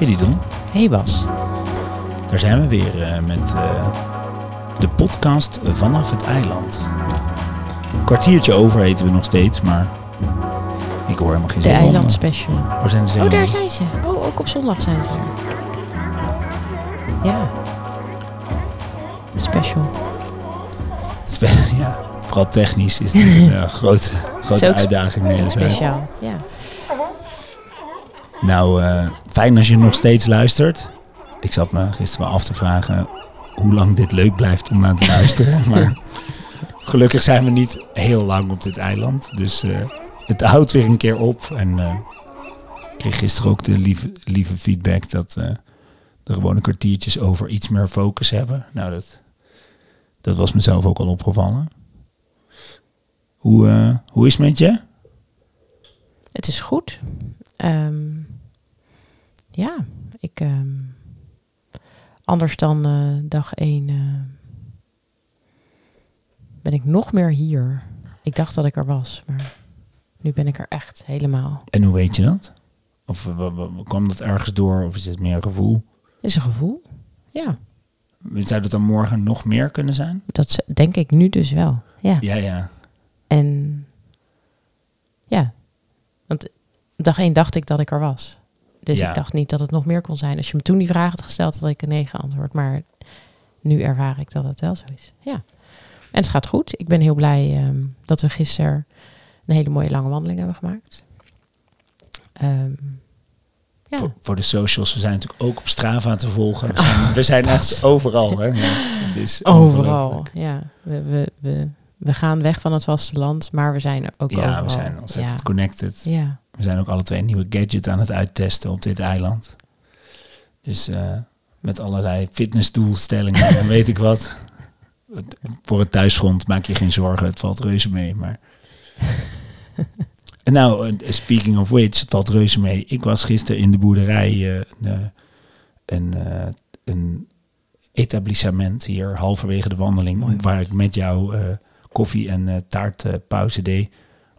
Hey Didon, Hey Bas. daar zijn we weer eh, met eh, de podcast vanaf het eiland. Een kwartiertje over heten we nog steeds, maar ik hoor helemaal geen De. Eiland Special. Waar zijn de Oh, daar zijn ze. Oh, ook op zondag zijn ze er. Ja. Special. Spe- Ja, vooral technisch is dit een eh, grote, grote uitdaging. Speciaal. Ja. Nou, eh, fijn als je nog steeds luistert. Ik zat me gisteren wel af te vragen hoe lang dit leuk blijft om naar te luisteren. maar gelukkig zijn we niet heel lang op dit eiland. Dus eh, het houdt weer een keer op. En eh, ik kreeg gisteren ook de lieve, lieve feedback dat eh de gewone kwartiertjes over iets meer focus hebben. Nou, dat, dat was mezelf ook al opgevallen. Hoe, eh, hoe is het met je? Het is goed. Ehm, ja, ik... ehm, anders dan eh, dag één ben ik nog meer hier. Ik dacht dat ik er was, maar nu ben ik er echt helemaal. En hoe weet je dat? Of eh, wa- wa- kwam dat ergens door? Of is het meer een gevoel? Het is een gevoel. Ja, Zou het dan morgen nog meer kunnen zijn? dat denk ik nu dus wel. Ja. Ja, ja. En ja, want dag één dacht ik dat ik er was. Dus Ja. ik dacht niet dat het nog meer kon zijn. Als je me toen die vraag had gesteld, had ik een nee geantwoord. Maar nu ervaar ik dat het wel zo is. Ja. En het gaat goed. Ik ben heel blij ehm, dat we gisteren een hele mooie lange wandeling hebben gemaakt. Ehm, ja. Voor, voor de socials, we zijn natuurlijk ook op Strava te volgen. We zijn, we zijn echt overal. Hè? Ja, het is Overal. Ja, we, we, we, we gaan weg van het vasteland, maar we zijn ook Ja, overal. we zijn ontzettend ja. connected. Ja. We zijn ook alle twee een nieuwe gadget aan het uittesten op dit eiland. Dus eh, met allerlei fitnessdoelstellingen en weet ik wat. Voor het thuisfront maak je geen zorgen, het valt reuze mee. Maar... en nou, eh, speaking of which, het valt reuze mee. Ik was gisteren in de boerderij eh, een, een, een etablissement hier halverwege de wandeling. Mooi. Waar ik met jou koffie en taart pauze deed.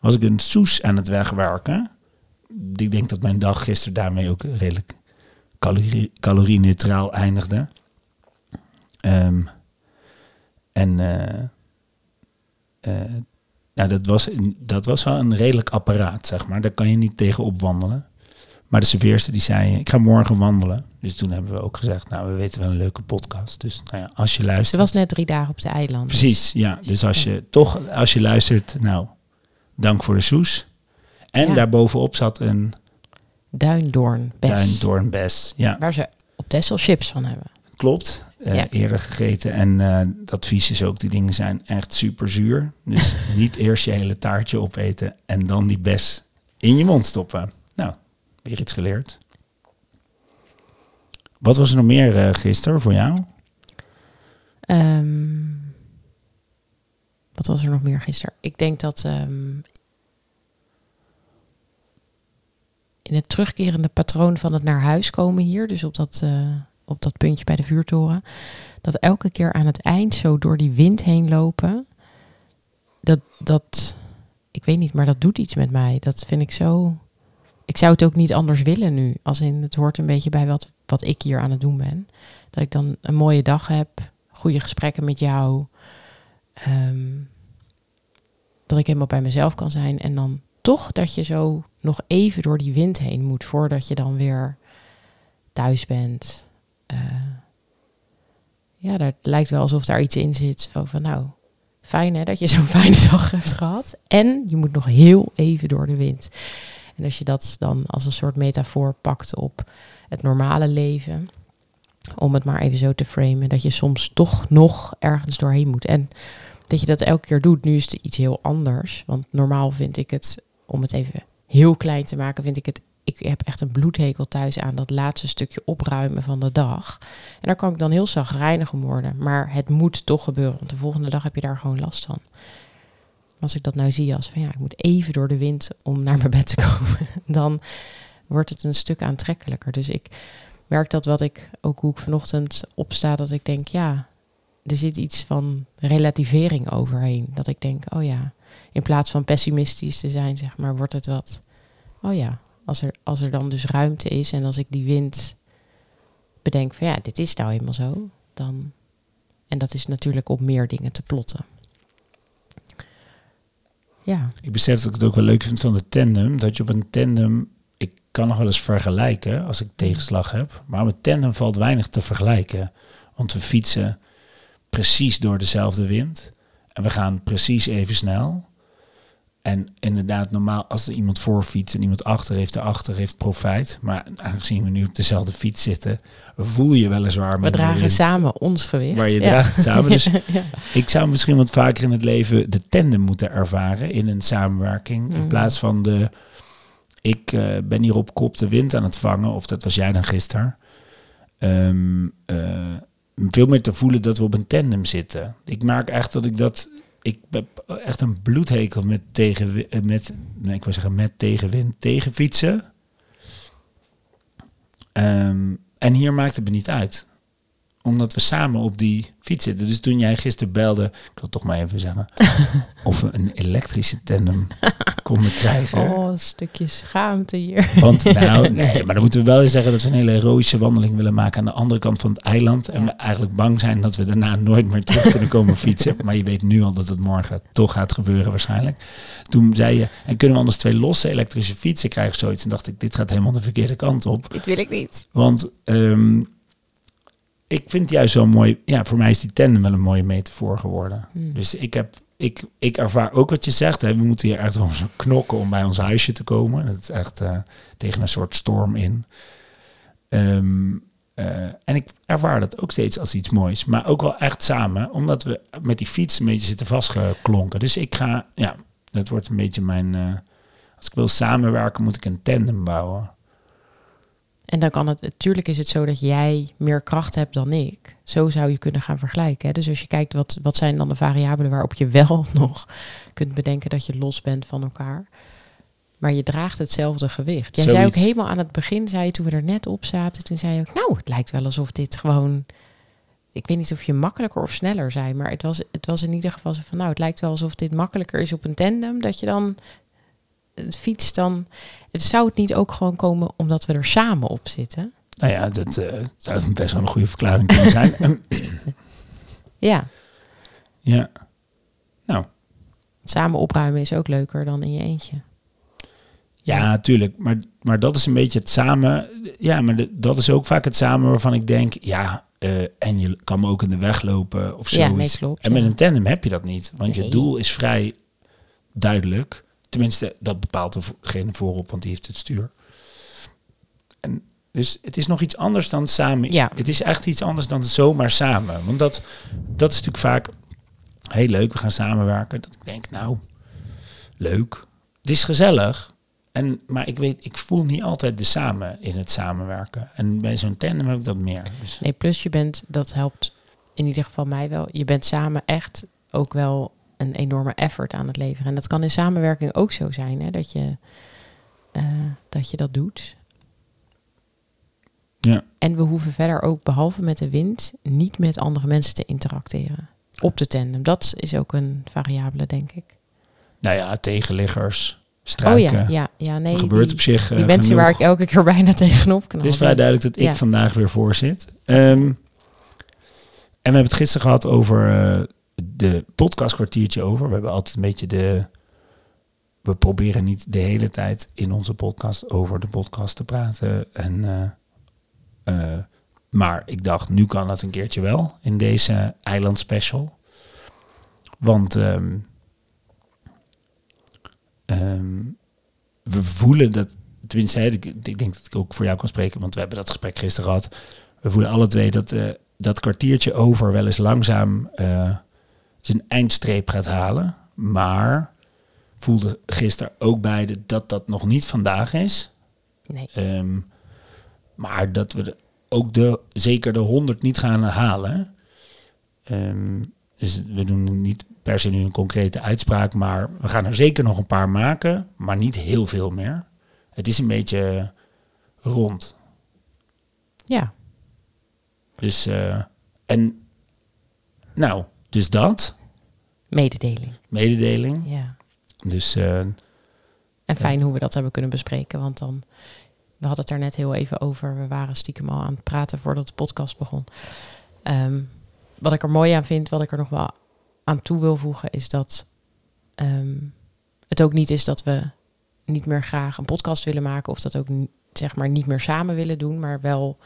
Was ik een soes aan het wegwerken. Ik denk dat mijn dag gisteren daarmee ook redelijk calorie, calorieneutraal eindigde. Ehm, en nou, dat, was, dat was wel een redelijk apparaat, zeg maar. Daar kan je niet tegen opwandelen. Maar de serveerster die zei, ik ga morgen wandelen. Dus toen hebben we ook gezegd, nou, we weten wel een leuke podcast. Dus nou ja, als je Ze luistert... was net drie dagen op de eiland. Precies, ja. Dus als je toch, als je luistert, nou, dank voor de soes. En Ja. daarbovenop zat een Duindoorn, best. duindoornbes. Ja, Waar ze op Texel chips van hebben. klopt. Eh, Ja. Eerder gegeten. En eh dat advies is ook, die dingen zijn echt super zuur. Dus niet eerst je hele taartje opeten en dan die bes in je mond stoppen. Nou, weer iets geleerd. Wat was er nog meer eh, gisteren voor jou? Ehm, wat was er nog meer gisteren? Ik denk dat ehm, in het terugkerende patroon van het naar huis komen hier, dus op dat, eh, op dat puntje bij de vuurtoren, dat elke keer aan het eind zo door die wind heen lopen, dat, dat, ik weet niet, maar dat doet iets met mij. Dat vind ik zo. Ik zou het ook niet anders willen nu. Als in het hoort een beetje bij wat, wat ik hier aan het doen ben. Dat ik dan een mooie dag heb, goede gesprekken met jou. ehm, dat ik helemaal bij mezelf kan zijn. En dan toch dat je zo nog even door die wind heen moet voordat je dan weer thuis bent. Eh, ja, daar lijkt wel alsof daar iets in zit. Van, van nou, fijn hè dat je zo'n fijne dag hebt gehad. En je moet nog heel even door de wind. En als je dat dan als een soort metafoor pakt op het normale leven, om het maar even zo te framen, dat je soms toch nog ergens doorheen moet. En dat je dat elke keer doet, nu is het iets heel anders. Want normaal vind ik het, om het even heel klein te maken, vind ik het. Ik heb echt een bloedhekel thuis aan dat laatste stukje opruimen van de dag. En daar kan ik dan heel zagrijnig om worden. Maar het moet toch gebeuren, want de volgende dag heb je daar gewoon last van. Als ik dat nou zie als van ja, ik moet even door de wind om naar mijn bed te komen, dan wordt het een stuk aantrekkelijker. Dus ik merk dat wat ik, ook hoe ik vanochtend opsta, dat ik denk, ja, er zit iets van relativering overheen. Dat ik denk, oh ja, in plaats van pessimistisch te zijn, zeg maar, wordt het wat, oh ja, als er, als er dan dus ruimte is en als ik die wind bedenk van ja, dit is nou helemaal zo, dan. En dat is natuurlijk op meer dingen te plotten. Ja. Ik besef dat ik het ook wel leuk vind van de tandem. Dat je op een tandem, ik kan nog wel eens vergelijken als ik tegenslag heb. Maar een tandem valt weinig te vergelijken. Want we fietsen precies door dezelfde wind. En we gaan precies even snel. En inderdaad, normaal als er iemand voor fietst en iemand achter heeft, de achter heeft profijt. Maar aangezien we nu op dezelfde fiets zitten, voel je weliswaar We dragen wind samen ons gewicht. Waar je Ja. draagt het samen. Dus Ja. ik zou misschien wat vaker in het leven de tandem moeten ervaren in een samenwerking. In Mhm. plaats van de, ik eh, ben hier op kop de wind aan het vangen, of dat was jij dan gisteren. Ehm, eh, veel meer te voelen dat we op een tandem zitten. Ik merk echt dat ik dat, ik heb echt een bloedhekel met tegen, met, nee, ik wil zeggen met tegenwind, tegen fietsen. Ehm, en hier maakt het me niet uit omdat we samen op die fiets zitten. Dus toen jij gisteren belde, ik wil toch maar even zeggen, of we een elektrische tandem konden krijgen. Oh, een stukje schaamte hier. Want nou, nee, maar dan moeten we wel eens zeggen dat we een hele heroïsche wandeling willen maken aan de andere kant van het eiland. En Ja. we eigenlijk bang zijn dat we daarna nooit meer terug kunnen komen fietsen. Maar je weet nu al dat het morgen toch gaat gebeuren waarschijnlijk. Toen zei je, en kunnen we anders twee losse elektrische fietsen krijgen zoiets? En dacht ik, dit gaat helemaal de verkeerde kant op. Dit wil ik niet. Want ehm, ik vind het juist wel mooi. Ja, voor mij is die tandem wel een mooie metafoor geworden. Hmm. Dus ik heb. Ik, ik ervaar ook wat je zegt. Hè. We moeten hier echt om zo knokken om bij ons huisje te komen. Dat is echt eh, tegen een soort storm in. Eh, en ik ervaar dat ook steeds als iets moois. Maar ook wel echt samen. Omdat we met die fiets een beetje zitten vastgeklonken. Dus ik ga. Ja, dat wordt een beetje mijn. eh, als ik wil samenwerken, moet ik een tandem bouwen. En dan kan het, natuurlijk is het zo dat jij meer kracht hebt dan ik. Zo zou je kunnen gaan vergelijken. Hè? Dus als je kijkt wat, wat zijn dan de variabelen waarop je wel nog kunt bedenken dat je los bent van elkaar. Maar je draagt hetzelfde gewicht. Jij zei ook helemaal aan het begin, zei je, toen we er net op zaten, toen zei je ook, nou, het lijkt wel alsof dit gewoon. Ik weet niet of je makkelijker of sneller zei, maar het was, het was in ieder geval zo van, nou, het lijkt wel alsof dit makkelijker is op een tandem. Dat je dan het fiets dan. Het zou het niet ook gewoon komen omdat we er samen op zitten? Nou ja, dat eh, zou best wel een goede verklaring kunnen zijn. Ja, ja. Nou, samen opruimen is ook leuker dan in je eentje. ja, natuurlijk. Maar, maar dat is een beetje het samen. Ja, maar de- dat is ook vaak het samen waarvan ik denk, ja, eh, en je kan me ook in de weg lopen of Ja, zoiets. nee, klopt, en met ja. een tandem heb je dat niet. Want je Nee. doel is vrij duidelijk. Tenminste, dat bepaalt degene voorop, want die heeft het stuur. En dus het is nog iets anders dan samen. Ja. Het is echt iets anders dan zomaar samen. Want dat, dat is natuurlijk vaak heel leuk. We gaan samenwerken. Dat ik denk, nou, leuk. Het is gezellig. En, maar ik weet, ik voel niet altijd de samen in het samenwerken. En bij zo'n tandem heb ik dat meer. Dus, Nee, plus je bent, dat helpt in ieder geval mij wel. Je bent samen echt ook wel een enorme effort aan het leveren. En dat kan in samenwerking ook zo zijn, hè, dat, je, eh, dat je dat doet. ja. En we hoeven verder ook, behalve met de wind, niet met andere mensen te interacteren. Op de tandem. Dat is ook een variabele, denk ik. Nou ja, tegenliggers, Oh struiken. ja, ja, ja nee. gebeurt die, op zich die eh, mensen genoeg. waar ik elke keer bijna tegenop knal. Het is vrij duidelijk dat ik Ja. vandaag weer voor zit. Ehm, en we hebben het gisteren gehad over eh, de podcastkwartiertje over. We hebben altijd een beetje de... We proberen niet de hele tijd in onze podcast over de podcast te praten. En, eh, eh, maar ik dacht, nu kan dat een keertje wel in deze eiland special. Want ehm, ehm, we voelen dat, tenminste, ik, ik denk dat ik ook voor jou kan spreken, want we hebben dat gesprek gisteren gehad. We voelen alle twee dat eh, dat kwartiertje over wel eens langzaam zijn eindstreep gaat halen. Maar voelde gisteren ook beide dat dat nog niet vandaag is. Nee. Ehm, maar dat we de, ook de, zeker de 100 niet gaan halen. Ehm, dus we doen niet per se nu een concrete uitspraak, maar we gaan er zeker nog een paar maken, maar niet heel veel meer. Het is een beetje rond. Ja, Dus, eh, en nou, dus dat, mededeling. mededeling. Ja. Dus eh, En fijn hoe we dat hebben kunnen bespreken, want dan we hadden het daar net heel even over. We waren stiekem al aan het praten voordat de podcast begon. Ehm, wat ik er mooi aan vind, wat ik er nog wel aan toe wil voegen, is dat ehm, het ook niet is dat we niet meer graag een podcast willen maken of dat ook zeg maar niet meer samen willen doen, maar wel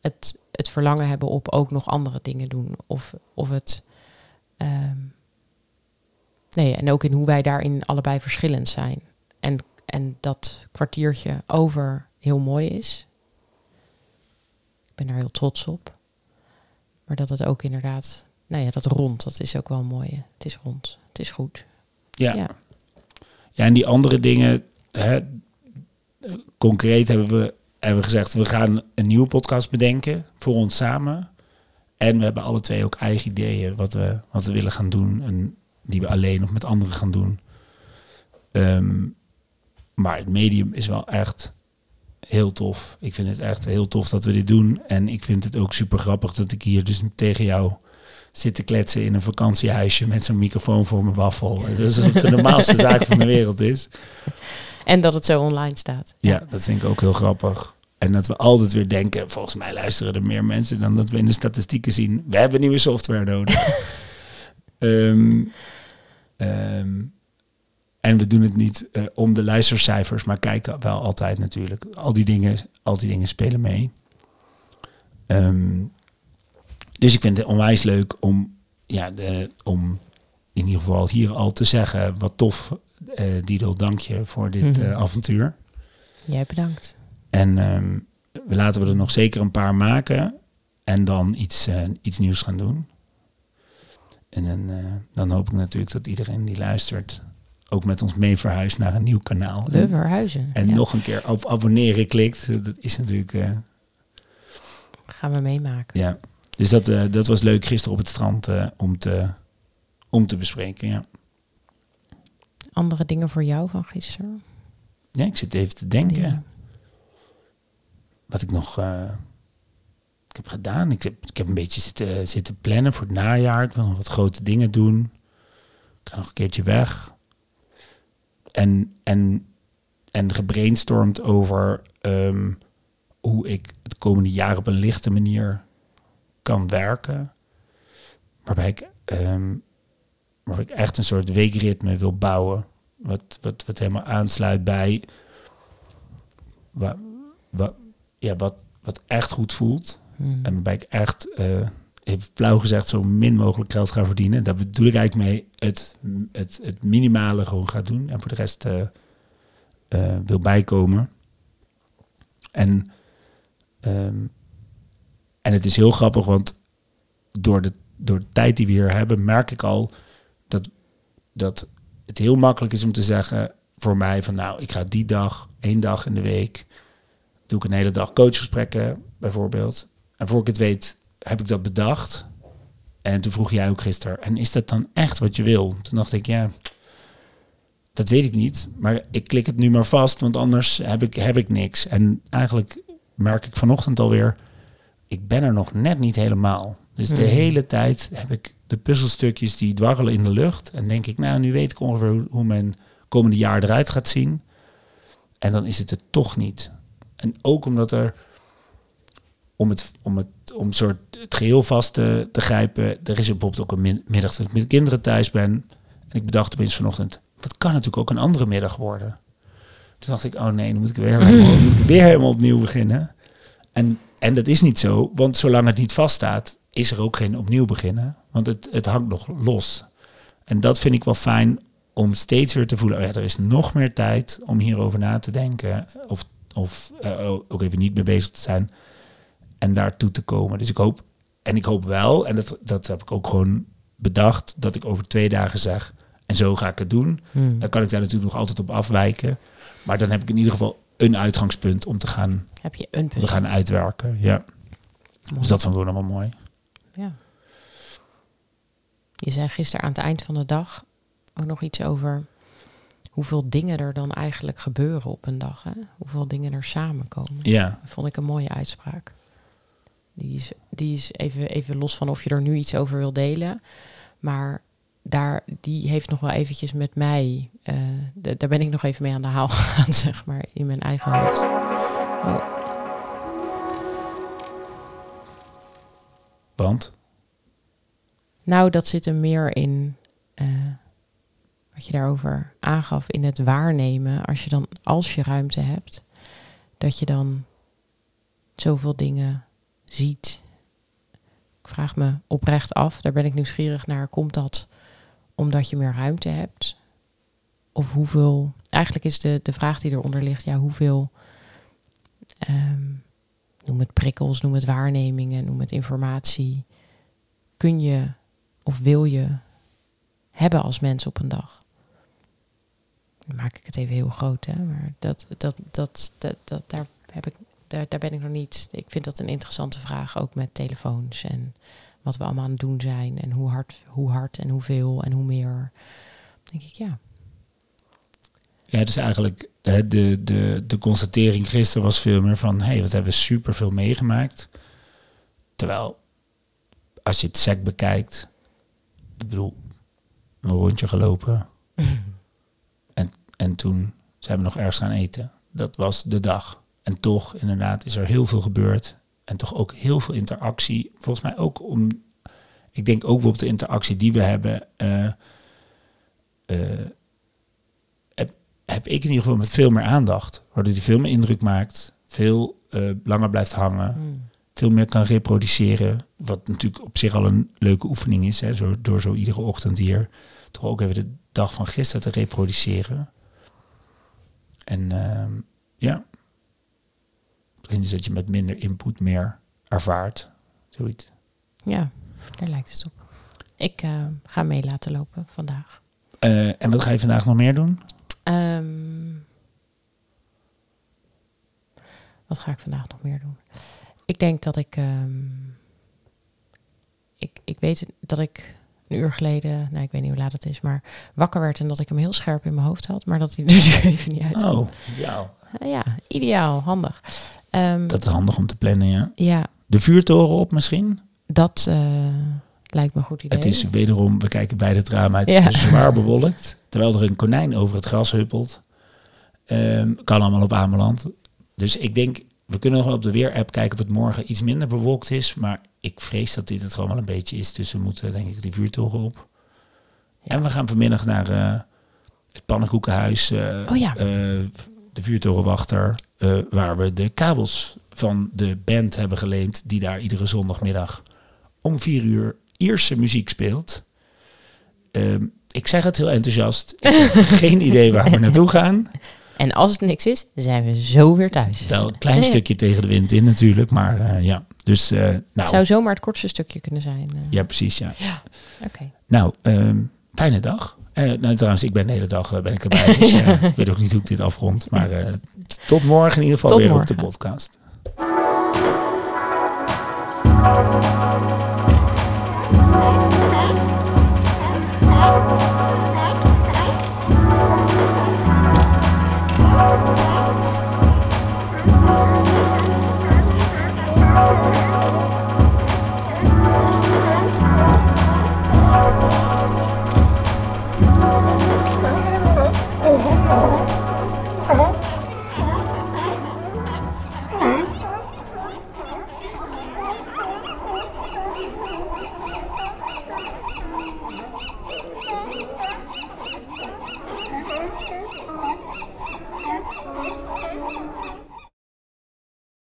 het, het verlangen hebben op ook nog andere dingen doen. Of, of het. Ehm, nee, en ook in hoe wij daarin allebei verschillend zijn. En, en dat kwartiertje over heel mooi is. Ik ben daar heel trots op. Maar dat het ook inderdaad, nou ja, dat rond, dat is ook wel mooi. Het is rond, het is goed. Ja. ja. Ja, en die andere dingen, hè, concreet hebben we, hebben we gezegd, we gaan een nieuwe podcast bedenken voor ons samen. En we hebben alle twee ook eigen ideeën wat we, wat we willen gaan doen. En die we alleen of met anderen gaan doen. Ehm, maar het medium is wel echt heel tof. Ik vind het echt heel tof dat we dit doen. En ik vind het ook super grappig dat ik hier dus tegen jou zit te kletsen in een vakantiehuisje met zo'n microfoon voor mijn waffel. Dat is alsof het de normaalste zaak van de wereld is. En dat het zo online staat. Ja, dat vind ik ook heel grappig. En dat we altijd weer denken, volgens mij luisteren er meer mensen dan dat we in de statistieken zien. We hebben nieuwe software nodig. um, en we doen het niet uh, om de luistercijfers, maar kijken wel altijd natuurlijk. Al die dingen, al die dingen spelen mee. Um, dus ik vind het onwijs leuk om, ja, de, om in ieder geval hier al te zeggen, wat tof, uh, Dido, dank je voor dit -hmm. uh, avontuur. Jij bedankt. En um, laten we er nog zeker een paar maken en dan iets, uh, iets nieuws gaan doen. En dan, dan hoop ik natuurlijk dat iedereen die luistert ook met ons mee verhuist naar een nieuw kanaal. We en, verhuizen. En ja. nog een keer op abonneren klikt. Dat is natuurlijk... Uh, Gaan we meemaken. Ja. Dus dat, uh, dat was leuk gisteren op het strand uh, om, te, om te bespreken, ja. Andere dingen voor jou van gisteren? Ja, ik zit even te denken. Dingen. Wat ik nog ik heb gedaan. Ik heb, ik heb een beetje zitten, zitten plannen voor het najaar. Ik wil nog wat grote dingen doen. Ik ga nog een keertje weg en, en, en gebrainstormd over um, hoe ik het komende jaar op een lichte manier kan werken. Waarbij ik, um, waarbij ik echt een soort weekritme wil bouwen. Wat, wat, wat helemaal aansluit bij wat, ja, wat, wat echt goed voelt. Hmm. En waarbij ik echt, uh, even flauw gezegd, zo min mogelijk geld ga verdienen. Daar bedoel ik eigenlijk mee het, het, het minimale gewoon ga doen. En voor de rest uh, uh, wil bijkomen. En, um, en het is heel grappig, want door de, door de tijd die we hier hebben, merk ik al dat, dat het heel makkelijk is om te zeggen voor mij van nou, ik ga die dag, één dag in de week, doe ik een hele dag coachgesprekken bijvoorbeeld. En voor ik het weet, heb ik dat bedacht. En toen vroeg jij ook gisteren, en is dat dan echt wat je wil? Toen dacht ik, ja, dat weet ik niet. Maar ik klik het nu maar vast, want anders heb ik, heb ik niks. En eigenlijk merk ik vanochtend alweer, ik ben er nog net niet helemaal. Dus de hele tijd heb ik de puzzelstukjes die dwarrelen in de lucht. En denk ik, nou, nu weet ik ongeveer hoe mijn komende jaar eruit gaat zien. En dan is het het toch niet. En ook omdat er, om het, om het om soort het geheel vast te, te grijpen. Er is bijvoorbeeld ook een middag dat ik met kinderen thuis ben. En ik bedacht opeens vanochtend, wat kan natuurlijk ook een andere middag worden. Toen dacht ik, oh nee, dan moet ik weer, helemaal, weer helemaal opnieuw beginnen. En, en dat is niet zo, want zolang het niet vaststaat, is er ook geen opnieuw beginnen. Want het, het hangt nog los. En dat vind ik wel fijn om steeds weer te voelen, oh ja, er is nog meer tijd om hierover na te denken. Of, of uh, ook even niet mee bezig te zijn en daartoe te komen. Dus ik hoop, en ik hoop wel, en dat, dat heb ik ook gewoon bedacht, dat ik over twee dagen zeg, en zo ga ik het doen. Hmm. Dan kan ik daar natuurlijk nog altijd op afwijken. Maar dan heb ik in ieder geval een uitgangspunt om te gaan, heb je een punt. te gaan uitwerken. Ja. Dus dat vond ik nog wel mooi. Ja. Je zei gisteren aan het eind van de dag ook nog iets over hoeveel dingen er dan eigenlijk gebeuren op een dag. Hè? Hoeveel dingen er samenkomen. Ja. Dat vond ik een mooie uitspraak. Die is, die is even, even los van of je er nu iets over wil delen. Maar daar, die heeft nog wel eventjes met mij, uh, daar ben ik nog even mee aan de haal gegaan, zeg maar, in mijn eigen hoofd. Oh, Want? Nou, dat zit er meer in eh, wat je daarover aangaf in het waarnemen. Als je dan, als je ruimte hebt, dat je dan zoveel dingen ziet. Ik vraag me oprecht af, daar ben ik nieuwsgierig naar. Komt dat omdat je meer ruimte hebt? Of hoeveel, eigenlijk is de, de vraag die eronder ligt, ja, hoeveel, ehm, noem het prikkels, noem het waarnemingen, noem het informatie, kun je of wil je hebben als mens op een dag? Dan maak ik het even heel groot, hè? maar dat, dat, dat, dat, dat, daar, heb ik, daar, daar ben ik nog niet. Ik vind dat een interessante vraag, ook met telefoons en wat we allemaal aan het doen zijn en hoe hard, hoe hard en hoeveel en hoe meer. Dan denk ik, ja. Ja, dus eigenlijk de, de, de constatering gisteren was veel meer van... hé, hey, wat hebben we superveel meegemaakt. Terwijl, als je het sec bekijkt... Ik bedoel, een rondje gelopen. en, en toen zijn we nog ergens gaan eten. Dat was de dag. En toch, inderdaad, is er heel veel gebeurd. En toch ook heel veel interactie. Volgens mij ook om... Ik denk ook wel op de interactie die we hebben... eh, eh, heb, heb ik in ieder geval met veel meer aandacht. Waardoor die veel meer indruk maakt. Veel eh, langer blijft hangen. Hmm. Veel meer kan reproduceren. Wat natuurlijk op zich al een leuke oefening is. Hè, zo, door zo iedere ochtend hier toch ook even de dag van gisteren te reproduceren. En ehm, ja. Misschien is dat je met minder input meer ervaart. Zoiets. Ja, daar lijkt het op. Ik eh, ga mee laten lopen vandaag. Eh, en wat ga je vandaag nog meer doen? Ehm, wat ga ik vandaag nog meer doen? Ik denk dat ik. ehm, ik, ik weet dat ik een uur geleden, nou ik weet niet hoe laat het is, maar wakker werd en dat ik hem heel scherp in mijn hoofd had, maar dat hij er nu even niet uit. Oh, ja. ja, ideaal, handig. Ehm, Dat is handig om te plannen, ja. ja, De vuurtoren op misschien? dat eh, lijkt me een goed idee. Het is wederom, we kijken bij het raam uit, Ja. zwaar bewolkt. Terwijl er een konijn over het gras huppelt. Ehm, kan allemaal op Ameland. Dus ik denk, we kunnen nog wel op de weer-app kijken of het morgen iets minder bewolkt is. Maar ik vrees dat dit het gewoon wel een beetje is. Dus we moeten denk ik die vuurtoren op. Ja. En we gaan vanmiddag naar eh, het pannenkoekenhuis. eh, Oh ja. eh, de vuurtorenwachter. waar we de kabels van de band hebben geleend. Die daar iedere zondagmiddag om vier uur Ierse muziek speelt. Ehm, ik zeg het heel enthousiast. Ik heb geen idee waar we naartoe gaan. En als het niks is, zijn we zo weer thuis. Wel een klein stukje tegen de wind in natuurlijk. Maar ja, dus eh, Het nou, zou zomaar het kortste stukje kunnen zijn. eh. ja precies ja. Oké. Nou, ehm, fijne dag. Eh, nou, trouwens, ik ben de hele dag ben ik erbij. Dus ik weet ook niet hoe ik dit afrond. Maar tot morgen in ieder geval Tot weer morgen. op de podcast.